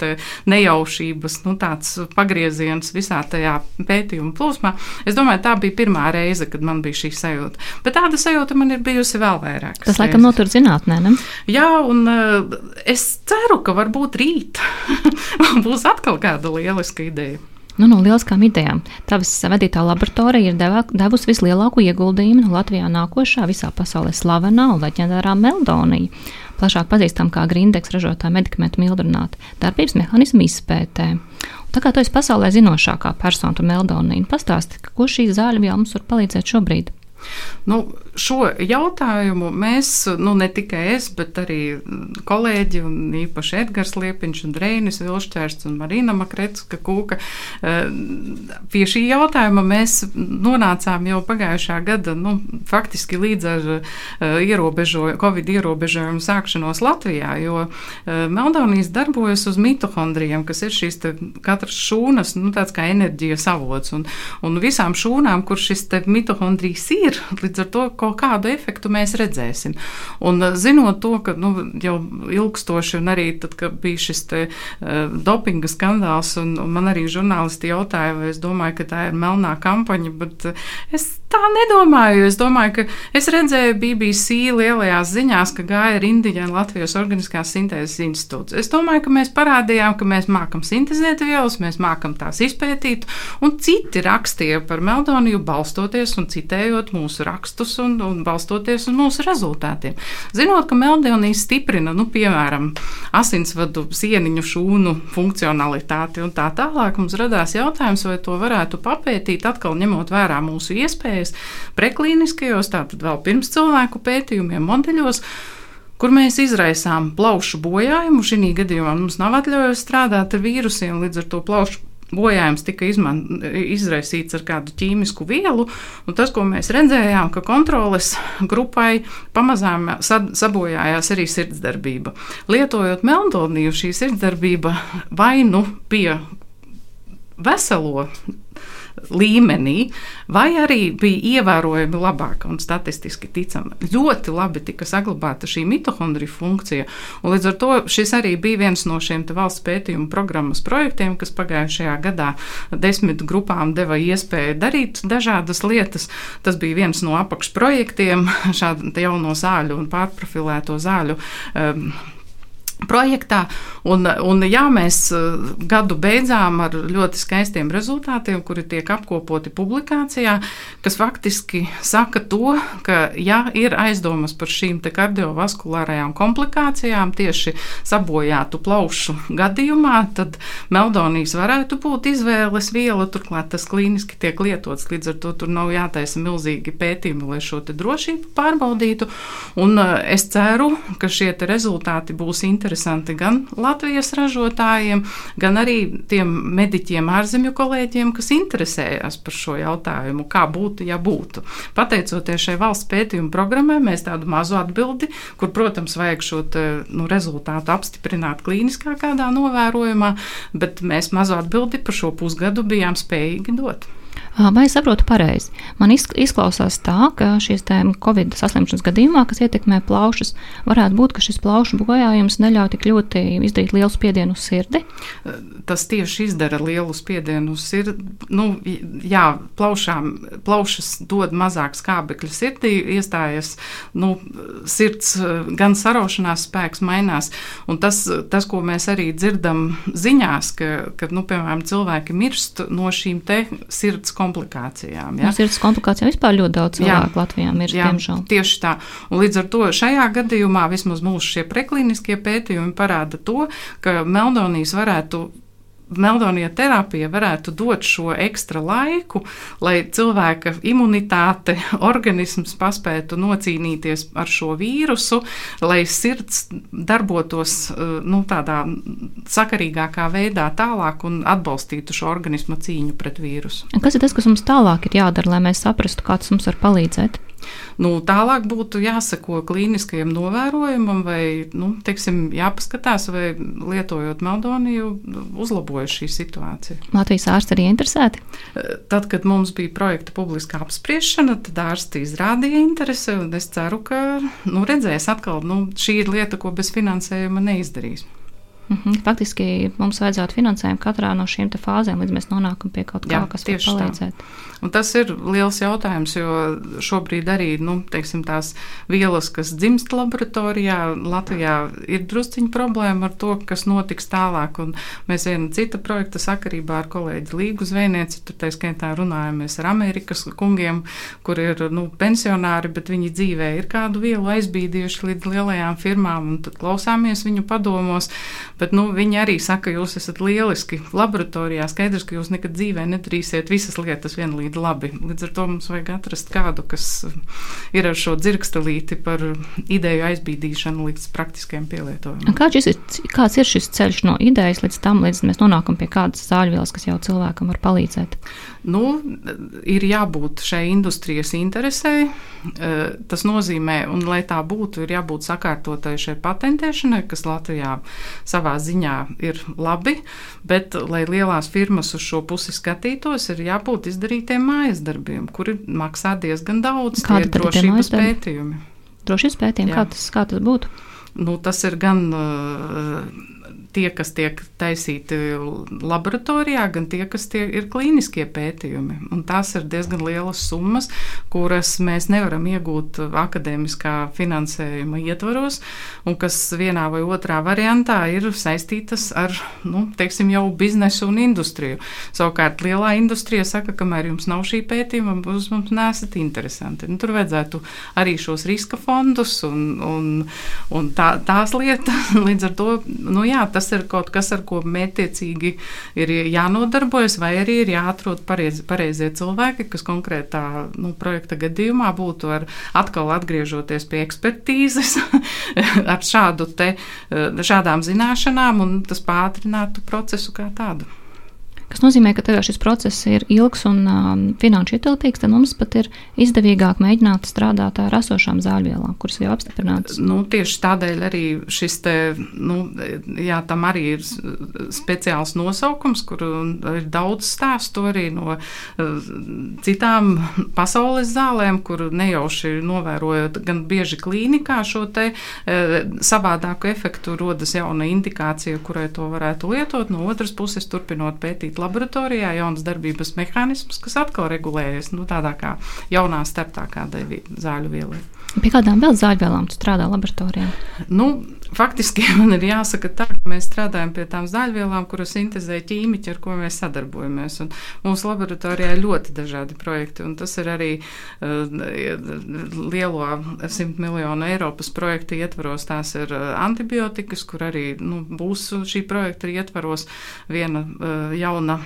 nejaušības, nu, pagrieziens visā tajā pētījuma plūsmā. Es domāju, tā bija pirmā reize, kad man bija šī sajūta. Bet tāda sajūta man ir bijusi vēl vairāk. Tas laikam notur zinātnē, ne? Jā, un uh, es ceru, ka varbūt rīt būs atkal kāda lieliska ideja. Nu, no lieliskām idejām. Tavas vadītā laboratorija ir devusi vislielāko ieguldījumu no Latvijā nākošā visā pasaulē slavenā un leģendārā Meldonija, plašāk pazīstama kā Grindeks ražotā medikamentu mildrināta darbības mehānismu izpētē. Tā kā tu esi pasaulē zinošākā persona par Meldoniju, pastāsti, ko šī zāļu jau mums var palīdzēt šobrīd. Nu, šo jautājumu mēs, nu, ne tikai es, bet arī kolēģi, un īpaši Edgars Liepiņš, un Reinis Vilšķērsts un Marina Makretska Kūka, eh, pie šī jautājuma mēs nonācām jau pagājušā gada, nu, faktiski līdz ar eh, ierobežoju, Covid ierobežojumu sākšanos Latvijā, jo eh, Meldonijas darbojas uz mitohondrijiem, kas ir šīs te, katras šūnas, nu, tāds kā enerģijas avots, un, un visām šūnām, kur šis te mitohondrijs ir, ir. Līdz ar to kaut kādu efektu mēs redzēsim. Un zinot to, ka nu, jau ilgstoši, un arī tad, kad bija šis te, uh, dopinga skandāls, un, un man arī žurnālisti jautāja, vai es domāju, ka tā ir melnā kampaņa, bet es tā nedomāju. Es domāju, ka es redzēju BBC lielajās ziņās, ka gāja rindiņā Latvijas Organiskās sintēzes institūts. Es domāju, ka mēs parādījām, ka mēs mākam sintēzēt vielas, mēs mākam tās izpētīt, un citi rakstīja par meldoniju balstoties un citējot mūsu rakstus un, un balstoties uz mūsu rezultātiem. Zinot, ka meldonija stiprina, nu, piemēram, asinsvadu sieniņu šūnu funkcionalitāti un tā tālāk, mums radās jautājums, vai to varētu papētīt, atkal ņemot vērā mūsu iespējas preklīniskajos, tātad vēl pirms cilvēku pētījumiem, modeļos kur mēs izraisām plaušu bojājumu. Šī gadījumā mums nav atļaujas strādāt ar vīrusiem, līdz ar to plaušu bojājums tika izman, izraisīts ar kādu ķīmisku vielu. Tas, ko mēs redzējām, ka kontroles grupai pamazām sabojājās arī sirdsdarbība. Lietojot meldoniju, šī sirdsdarbība vai nu pie veselo līmenī, vai arī bija ievērojami labāka un statistiski ticama. Ļoti labi tika saglabāta šī mitohondrija funkcija, un līdz ar to šis arī bija viens no šiem valsts pētījuma programmas projektiem, kas pagājušajā gadā desmit grupām deva iespēju darīt dažādas lietas. Tas bija viens no apakšprojektiem šādu jauno zāļu un pārprofilēto zāļu. Um, projektā. Un, un, jā, mēs eh, gadu beidzām ar ļoti skaistiem rezultātiem, kuri tiek apkopoti publikācijā, kas faktiski saka to, ka, ja ir aizdomas par šīm kardiovaskulārajām komplikācijām tieši sabojātu plaušu gadījumā, tad meldonijas varētu būt izvēles viela. Turklāt tas klīniski tiek lietots, līdz ar to tur nav jātaisa milzīgi pētījumi, lai šo drošību pārbaudītu. Un eh, es ceru, ka šie rezultāti būs interesanti interesanti gan Latvijas ražotājiem, gan arī tiem mediķiem, ārzemju kolēģiem, kas interesējas par šo jautājumu, kā būtu, ja būtu. Pateicoties šai valsts pētījuma programmai, mēs tādu mazu atbildi, kur, protams, vajag šo te, nu, rezultātu apstiprināt klīniskā kādā novērojumā, bet mēs mazu atbildi par šo pusgadu bijām spējīgi dot. Vai es saprotu pareizi? Man izklausās tā, ka šīs Covid saslimšanas gadījumā, kas ietekmē plaušas, varētu būt, ka šis plaušu bojājums neļauj tik ļoti izdarīt lielu spiedienu uz sirdi. Tas tieši izdara lielu spiedienu uz sirdi. Nu, jā, plaušām, plaušas dod mazāk skābekļa sirdī, iestājas nu, sirds, gan saraušanās spēks mainās. Un tas, tas, ko mēs arī dzirdam ziņās, ka, ka nu, piemēram, cilvēki mirst no šīm sirds komplikācijām. Ja? Sirds komplikācijām vispār ļoti daudz cilvēku jā, Latvijā ir, jā, diemžēl. Tieši tā. Un līdz ar to šajā gadījumā vismaz mūsu šie preklīniskie pētījumi parāda to, ka meldonijas varētu meldonija terapija varētu dot šo ekstra laiku, lai cilvēka imunitāte, organisms paspētu nocīnīties ar šo vīrusu, lai sirds darbotos eh, nu, tādā sakarīgākā veidā tālāk un atbalstītu šo organismu cīņu pret vīrusu. Kas ir tas, kas mums tālāk ir jādara, lai mēs saprastu, kā tas mums var palīdzēt? Nu, tālāk būtu jāsako klīniskajam novērojumam, vai nu, teiksim, jāpaskatās, vai lietojot meldoniju, uzlabojas šī situācija. Latvijas ārsti arī interesēti? Tad, kad mums bija projekta publiska apspriešana, tad ārsti izrādīja interesi, es ceru, ka nu, redzēs atkal, nu, šī ir lieta, ko bez finansējuma neizdarīs. Mhm. Faktiski mums vajadzētu finansējumu katrā no šīm fāzēm, līdz mēs nonākam pie kaut kā, Jā, kas var palīdzēt. Tā. Un tas ir liels jautājums, jo šobrīd arī nu, teiksim, tās vielas, kas dzimst laboratorijā, Latvijā ir drusciņa problēma ar to, kas notiks tālāk. Un mēs viena cita projekta sakarībā ar kolēģi Līgu Zvejnieci, tur tā skaitā runājamies ar Amerikas kungiem, kur ir nu, pensionāri, bet viņi dzīvē ir kādu vielu aizbīdījuši līdz lielajām firmām, un tad klausāmies viņu padomos. Bet nu, viņi arī saka, jūs esat lieliski laboratorijā. Skaidrs, ka jūs nekad dzīvē nedarīsiet visas lietas vienlīdz labi. Līdz ar to mums vajag atrast kādu, kas ir ar šo dzirkstelīti par ideju aizbīdīšanu līdz praktiskiem pielietojumiem. Kāds ir, kāds ir šis ceļš no idejas līdz tam, līdz mēs nonākam pie kādas zāļvielas, kas jau cilvēkam var palīdzēt? Nu, ir jābūt šai industrijas interesei. Eh, tas nozīmē, un lai tā būtu, ir jābūt sakārtotai šai patentēšanai, kas Latvijā savā savā ziņā ir labi, bet, lai lielās firmas uz šo pusi skatītos, ir jābūt izdarītiem mājas darbiem, kuri maksā diezgan daudz. Kāda ir drošības pētījumi? Drošības pētījumi, kā tas, kā tas būtu? Nu, tas ir gan uh, tie, kas tiek taisīti laboratorijā, gan tie, kas tie ir klīniskie pētījumi. Un tās ir diezgan lielas summas, kuras mēs nevaram iegūt akadēmiskā finansējuma ietvaros, un kas vienā vai otrā variantā ir saistītas ar nu, teiksim, jau biznesu un industriju. Savukārt lielā industrija saka, kamēr jums nav šī pētījuma, jūs mums nesat interesanti. Nu, tur vajadzētu arī šos riska fondus un, un, un tā, tās lietas. Līdz ar to, nu jā, tas ir kaut kas, ar ko mētiecīgi ir jānodarbojas, vai arī ir jāatrod pareiz, pareizie cilvēki, kas konkrētā nu, projekta gadījumā būtu ar atkal atgriežoties pie ekspertīzes, ar šādu te, šādām zināšanām, un tas pātrinātu procesu kā tādu kas nozīmē, ka šis process ir ilgs un um, finanšu ietilpīgs, tad mums pat ir izdevīgāk mēģināt strādāt ar esošām zāļvielām, kuras jau apstiprinātas. Nu, tieši tādēļ arī šis te, nu, jā, tam arī ir speciāls nosaukums, kur ir daudz stāstu arī no uh, citām pasaules zālēm, kur nejauši novērojot gan bieži klīnikā šo te uh, savādāku efektu, rodas jauna indikācija, kurai to varētu lietot, no otras puses turpinot pētīt laboratorijā jaunas darbības mehānismus, kas atkal regulējas nu, tādā kā jaunā startā kādai zāļu vielai. Pie kādām vēl zāļvielām tu strādā laboratorijā? Nu, faktiski man ir jāsaka tā, ka mēs strādājam pie tām zāļvielām, kuras sintēzē ķīmiķi, ar ko mēs sadarbojamies. Un mūsu laboratorijā ir ļoti dažādi projekti, un tas ir arī uh, lielo 100 miljonu Eiropas projektu ietvaros. Tās ir uh, antibiotikas, kur arī nu, būs šī projekta ietvaros viena uh, jauna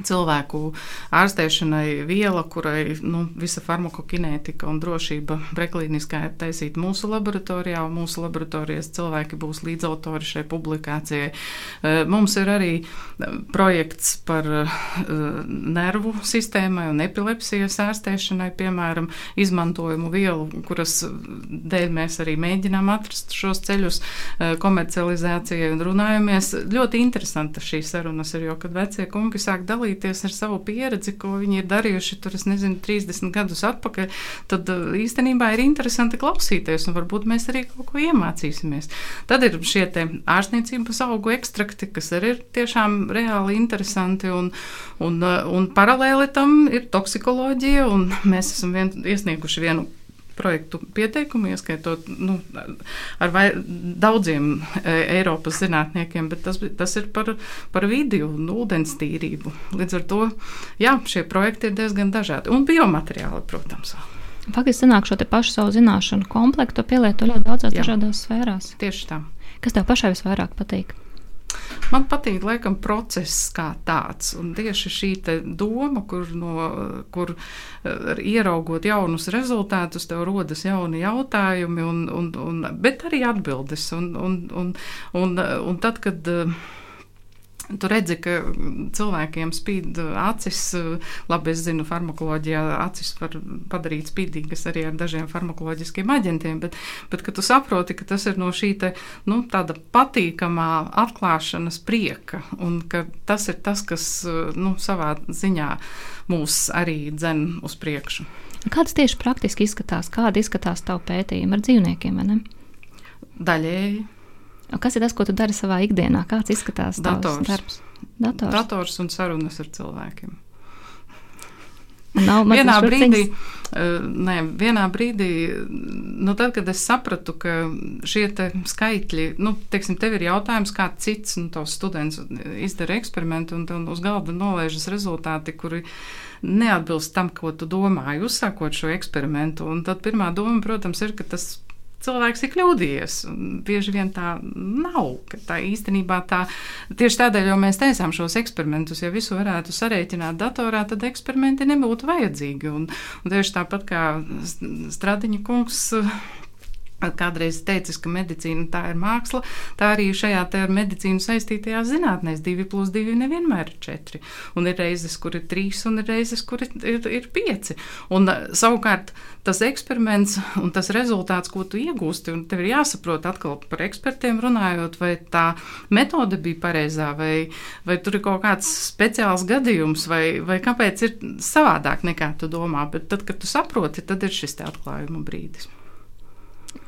cilvēku ārstēšanai viela, kurai nu, visa farmakokinētika un drošība preklīniskā ir taisīta mūsu laboratorijā, un mūsu laboratorijas cilvēki būs līdzautori šai publikācijai. Eh, mums ir arī eh, projekts par eh, nervu sistēmai un epilepsijas ārstēšanai, piemēram, izmantojumu vielu, kuras dēļ mēs arī mēģinām atrast šos ceļus komercializācijai un runājamies. Ļoti interesanta šī sarunas ir, jo, kad vecie kungi sāk dalīties, dalīties ar savu pieredzi, ko viņi ir darījuši tur, es nezinu, 30 gadus atpakaļ, tad uh, īstenībā ir interesanti klausīties, un varbūt mēs arī kaut ko iemācīsimies. Tad ir šie ārstniecības augu ekstrakti, kas arī ir tiešām reāli interesanti, un, un, uh, un paralēli tam ir toksikoloģija, un mēs esam vien, iesnieguši vienu projektu pieteikumu, ieskaitot nu, ar vai, daudziem e, Eiropas zinātniekiem, bet tas, tas ir par, par vidi un ūdens tīrību. Līdz ar to jā, šie projekti ir diezgan dažādi. Un biomateriāli, protams. Faktiski sanāk šo pašu savu zināšanu komplektu pielietot ļoti daudzās jā. dažādās sfērās. Tieši tā. Kas tev pašai visvairāk patīk? Man patīk, laikam, process kā tāds. Un tieši šī doma, kur, no, kur eh, ieraugot jaunus rezultātus, tev rodas jauni jautājumi, un, un, un, bet arī atbildes. Un, un, un, un, un tad, kad Tu redzi, ka cilvēkiem spīd acis. Labi, es zinu, farmakoloģijā acis var padarīt spīdīgas arī ar dažiem farmakoloģiskiem aģentiem, bet, bet tu saproti, ka tas ir no šī te, nu, tāda patīkamā atklāšanas prieka, un ka tas ir tas, kas nu, savā ziņā mūs arī dzen uz priekšu. Kāds tieši praktiski izskatās, kāda izskatās tavu pētījumu ar dzīvniekiem? Daļēji Un kas ir tas, ko tu dari savā ikdienā? Kāds izskatās dators. darbs? Dators. Dators un sarunas ar cilvēkiem. Nav vienā brīdī, uh, ne, vienā brīdī, nu, tad, kad es sapratu, ka šie skaitļi, nu, teiksim, tev ir jautājums, kā cits nu, students izdara eksperimentu, un, un uz galda nolaižas rezultāti, kuri neatbilst tam, ko tu domāji, uzsākot šo eksperimentu. Un tad pirmā doma, protams, ir, ka tas cilvēks ir kļūdījies. Bieži vien tā nav. Tā īstenībā tā tieši tādēļ, jo mēs taisām šos eksperimentus, ja visu varētu sarēķināt datorā, tad eksperimenti nebūtu vajadzīgi. Un, un tieši tāpat kā Stradiņa kungs Kādreiz teicis, ka medicīna tā ir māksla, tā arī šajā ar medicīnu saistītajās zinātnēs 2 plus 2 nevienmēr ir 4. Un ir reizes, kur ir 3, un ir reizes, kur ir, ir, ir 5. Un savukārt tas eksperiments un tas rezultāts, ko tu iegūsti, un tev ir jāsaprot atkal par ekspertiem runājot, vai tā metode bija pareizā, vai, vai tur ir kaut kāds speciāls gadījums, vai, vai kāpēc ir savādāk nekā tu domā. Bet tad, kad tu saproti, tad ir šis atklājuma brīdis.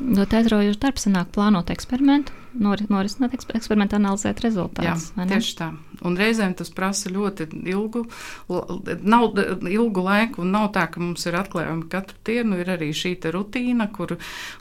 Ļoti aizraujoši darbs, sanāk plānot eksperimentu, norisināt eksperimentu, analizēt rezultātus. Jā, tieši tā. Un reizēm tas prasa ļoti ilgu, nav, ilgu laiku, un nav tā, ka mums ir atklājumi katru dienu. Ir arī šī rutīna, kur,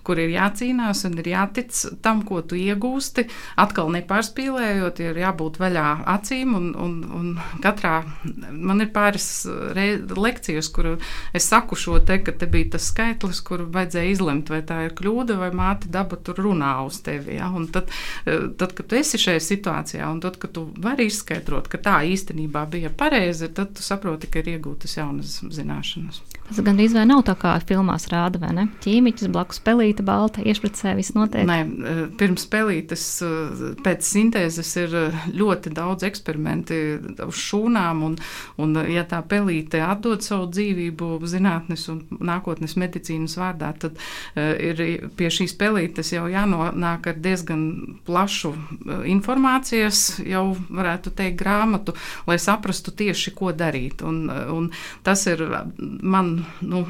kur ir jācīnās un ir jātic tam, ko tu iegūsti. Atkal nepārspīlējot, ir jābūt vaļā acīm. Un, un, un katrā man ir pāris lekcijas, kur es saku šo te, ka te bija tas skaitlis, kur vajadzēja izlemt, vai tā ir kļūda vai māte daba tur runā uz tevi. Ja? Un tad, tad, kad tu esi šajā situācijā, un tad, kad tu vari izskaidrot, izskaidrot, ka tā īstenībā bija pareizi, tad tu saproti, ka ir iegūtas jaunas zināšanas. Tas gandrīz vai nav tā kā filmās rāda, vai ne? Ķīmiķis blakus pelīte, balta, iešpricē, viss notiek. Nē, eh, pirms pelītes eh, pēc sintēzes ir eh, ļoti daudz eksperimenti uz šūnām, un, un ja tā pelīte atdod savu dzīvību zinātnes un nākotnes medicīnas vārdā, tad ir pie šīs pelītes jau jānonāk ar diezgan plašu informācijas, jau varētu teikt, grāmatu, lai saprastu tieši, ko darīt. Un, un tas ir man nu,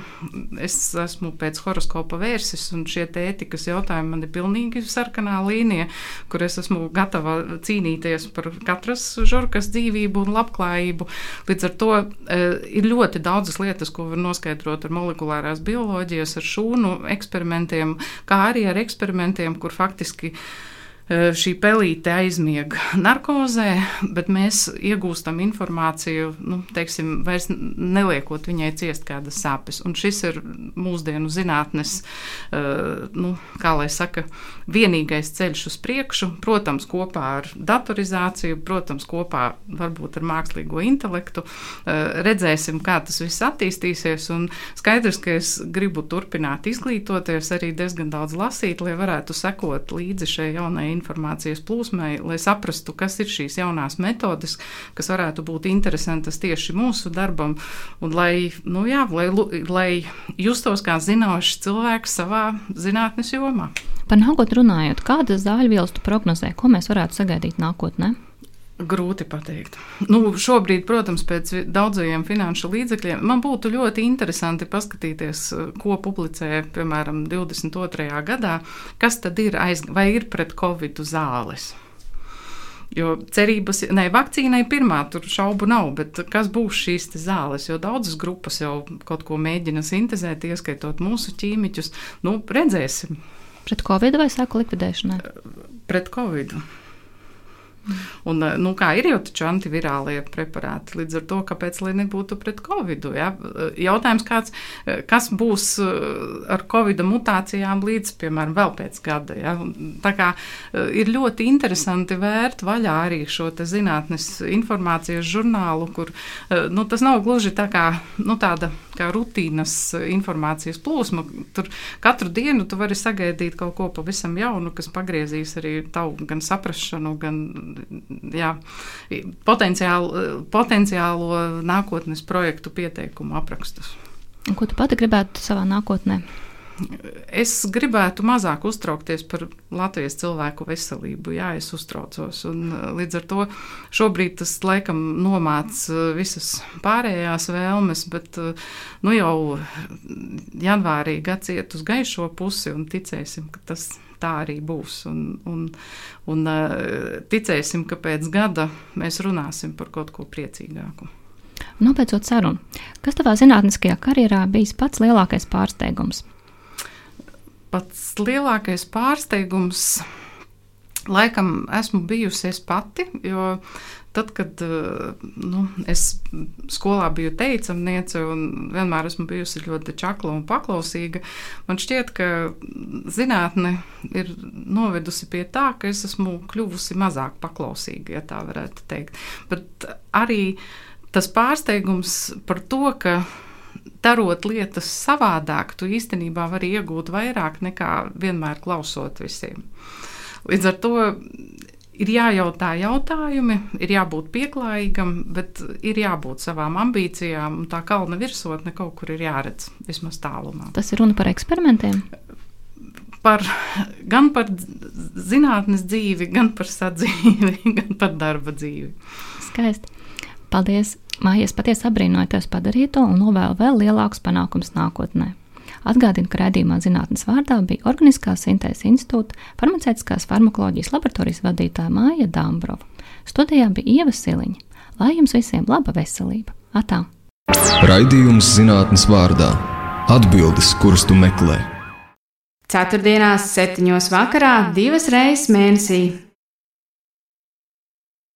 es esmu pēc horoskopa vērsis, un šie ētikas jautājumi man ir pilnīgi sarkanā līnija, kur es esmu gatava cīnīties par katras žurkas dzīvību un labklājību. Līdz ar to e, ir ļoti daudzas lietas, ko var noskaidrot ar molekulārās bioloģijas, ar šūnu eksperimentiem, kā arī ar eksperimentiem, kur faktiski Eh, šī pelīte aizmiega narkozē, bet mēs iegūstam informāciju, nu, teiksim, vairs neliekot viņai ciest kādas sāpes. Un šis ir mūsdienu zinātnes, nu, kā lai saka, vienīgais ceļš uz priekšu, protams, kopā ar datorizāciju, protams, kopā varbūt ar mākslīgo intelektu. Redzēsim, kā tas viss attīstīsies, un skaidrs, ka es gribu turpināt izglītoties, arī diezgan daudz lasīt, lai varētu sekot līdzi šai jaunai informācijas plūsmai, lai saprastu, kas ir šīs jaunās metodes, kas varētu būt interesantas tieši mūsu darbam, un lai, nu jā, lai, lai justos kā zinošs cilvēks savā zinātnes jomā. Par nākotnē runājot, kādas zāļvielas tu prognozē, ko mēs varētu sagaidīt nākotnē? Grūti pateikt. Nu, šobrīd, protams, pēc daudzajiem finanšu līdzekļiem, man būtu ļoti interesanti paskatīties, ko publicēja, piemēram, 22. gadā, kas tad ir aiz, vai ir pret covid zāles. Jo cerības, ne vakcīnai pirmā, tur šaubu nav, bet kas būs šīs zāles? Jo daudzas grupas jau kaut ko mēģina sintēzēt, ieskaitot mūsu ķīmiķus. Nu, redzēsim. Pret covid vai sāku likvidēšanai? Pret covid. Un, eh, nu, kā ir jau taču antivirālie preparāti, līdz ar to, kāpēc lai nebūtu pret covid? Ja? Jautājums, kāds, eh, kas būs eh, ar covid mutācijām līdz, piemēram, vēl pēc gada. Ja? Tā kā ir ļoti interesanti vērt vaļā arī šo zinātnes informācijas žurnālu, kur nu, tas nav gluži tā kā nu, tāda kā rutīnas informācijas plūsma. Tur katru dienu tu vari sagaidīt kaut ko pavisam jaunu, kas pagriezīs arī tavu gan saprašanu, gan jā, potenciālu, potenciālo nākotnes projektu pieteikumu aprakstus. Ko tu pati gribētu savā nākotnē? Es gribētu mazāk uztraukties par Latvijas cilvēku veselību. Jā, es uztraucos. Un, līdz ar to šobrīd tas laikam nomāca visas pārējās vēlmes, bet nu, jau janvārī gads iet uz gaišo pusi un ticēsim, ka tas tā arī būs. Un, un, un ticēsim, ka pēc gada mēs runāsim par kaut ko priecīgāku. Nopēcot sarunu, kas tavā zinātniskajā karjerā bijis pats lielākais pārsteigums? Pats lielākais pārsteigums laikam esmu bijusi es pati, jo Tad, kad eh, nu, es skolā biju teicamniece un vienmēr esmu bijusi ļoti čakla un paklausīga, man šķiet, ka zinātne ir novedusi pie tā, ka es esmu kļuvusi mazāk paklausīga, ja tā varētu teikt. Bet arī tas pārsteigums par to, ka darot lietas savādāk, tu īstenībā vari iegūt vairāk nekā vienmēr klausot visiem. Līdz ar to ir jājautā jautājumi, ir jābūt pieklājīgam, bet ir jābūt savām ambīcijām, un tā kalna virsotne kaut kur ir jāredz, vismaz tālumā. Tas ir runa par eksperimentiem. Par, gan par zinātnes dzīvi, gan par sadzīvi, gan par darba dzīvi. Skaisti. Paldies! Mājies patiesi apbrīnoju tevis padarīto un novēlu vēl lielākus panākumus nākotnē. Atgādinu, ka raidījumā zinātnes vārdā bija Organiskās sintēzes institūta farmaceitiskās farmakoloģijas laboratorijas vadītāja Māja Dāmbrova. Studijā bija Ieva Siliņa. Lai jums visiem laba veselība! Atā! Raidījums zinātnes vārdā - atbildes, kuras tu meklē. Ceturtdienās, septiņos vakarā, divas reizes mēnesī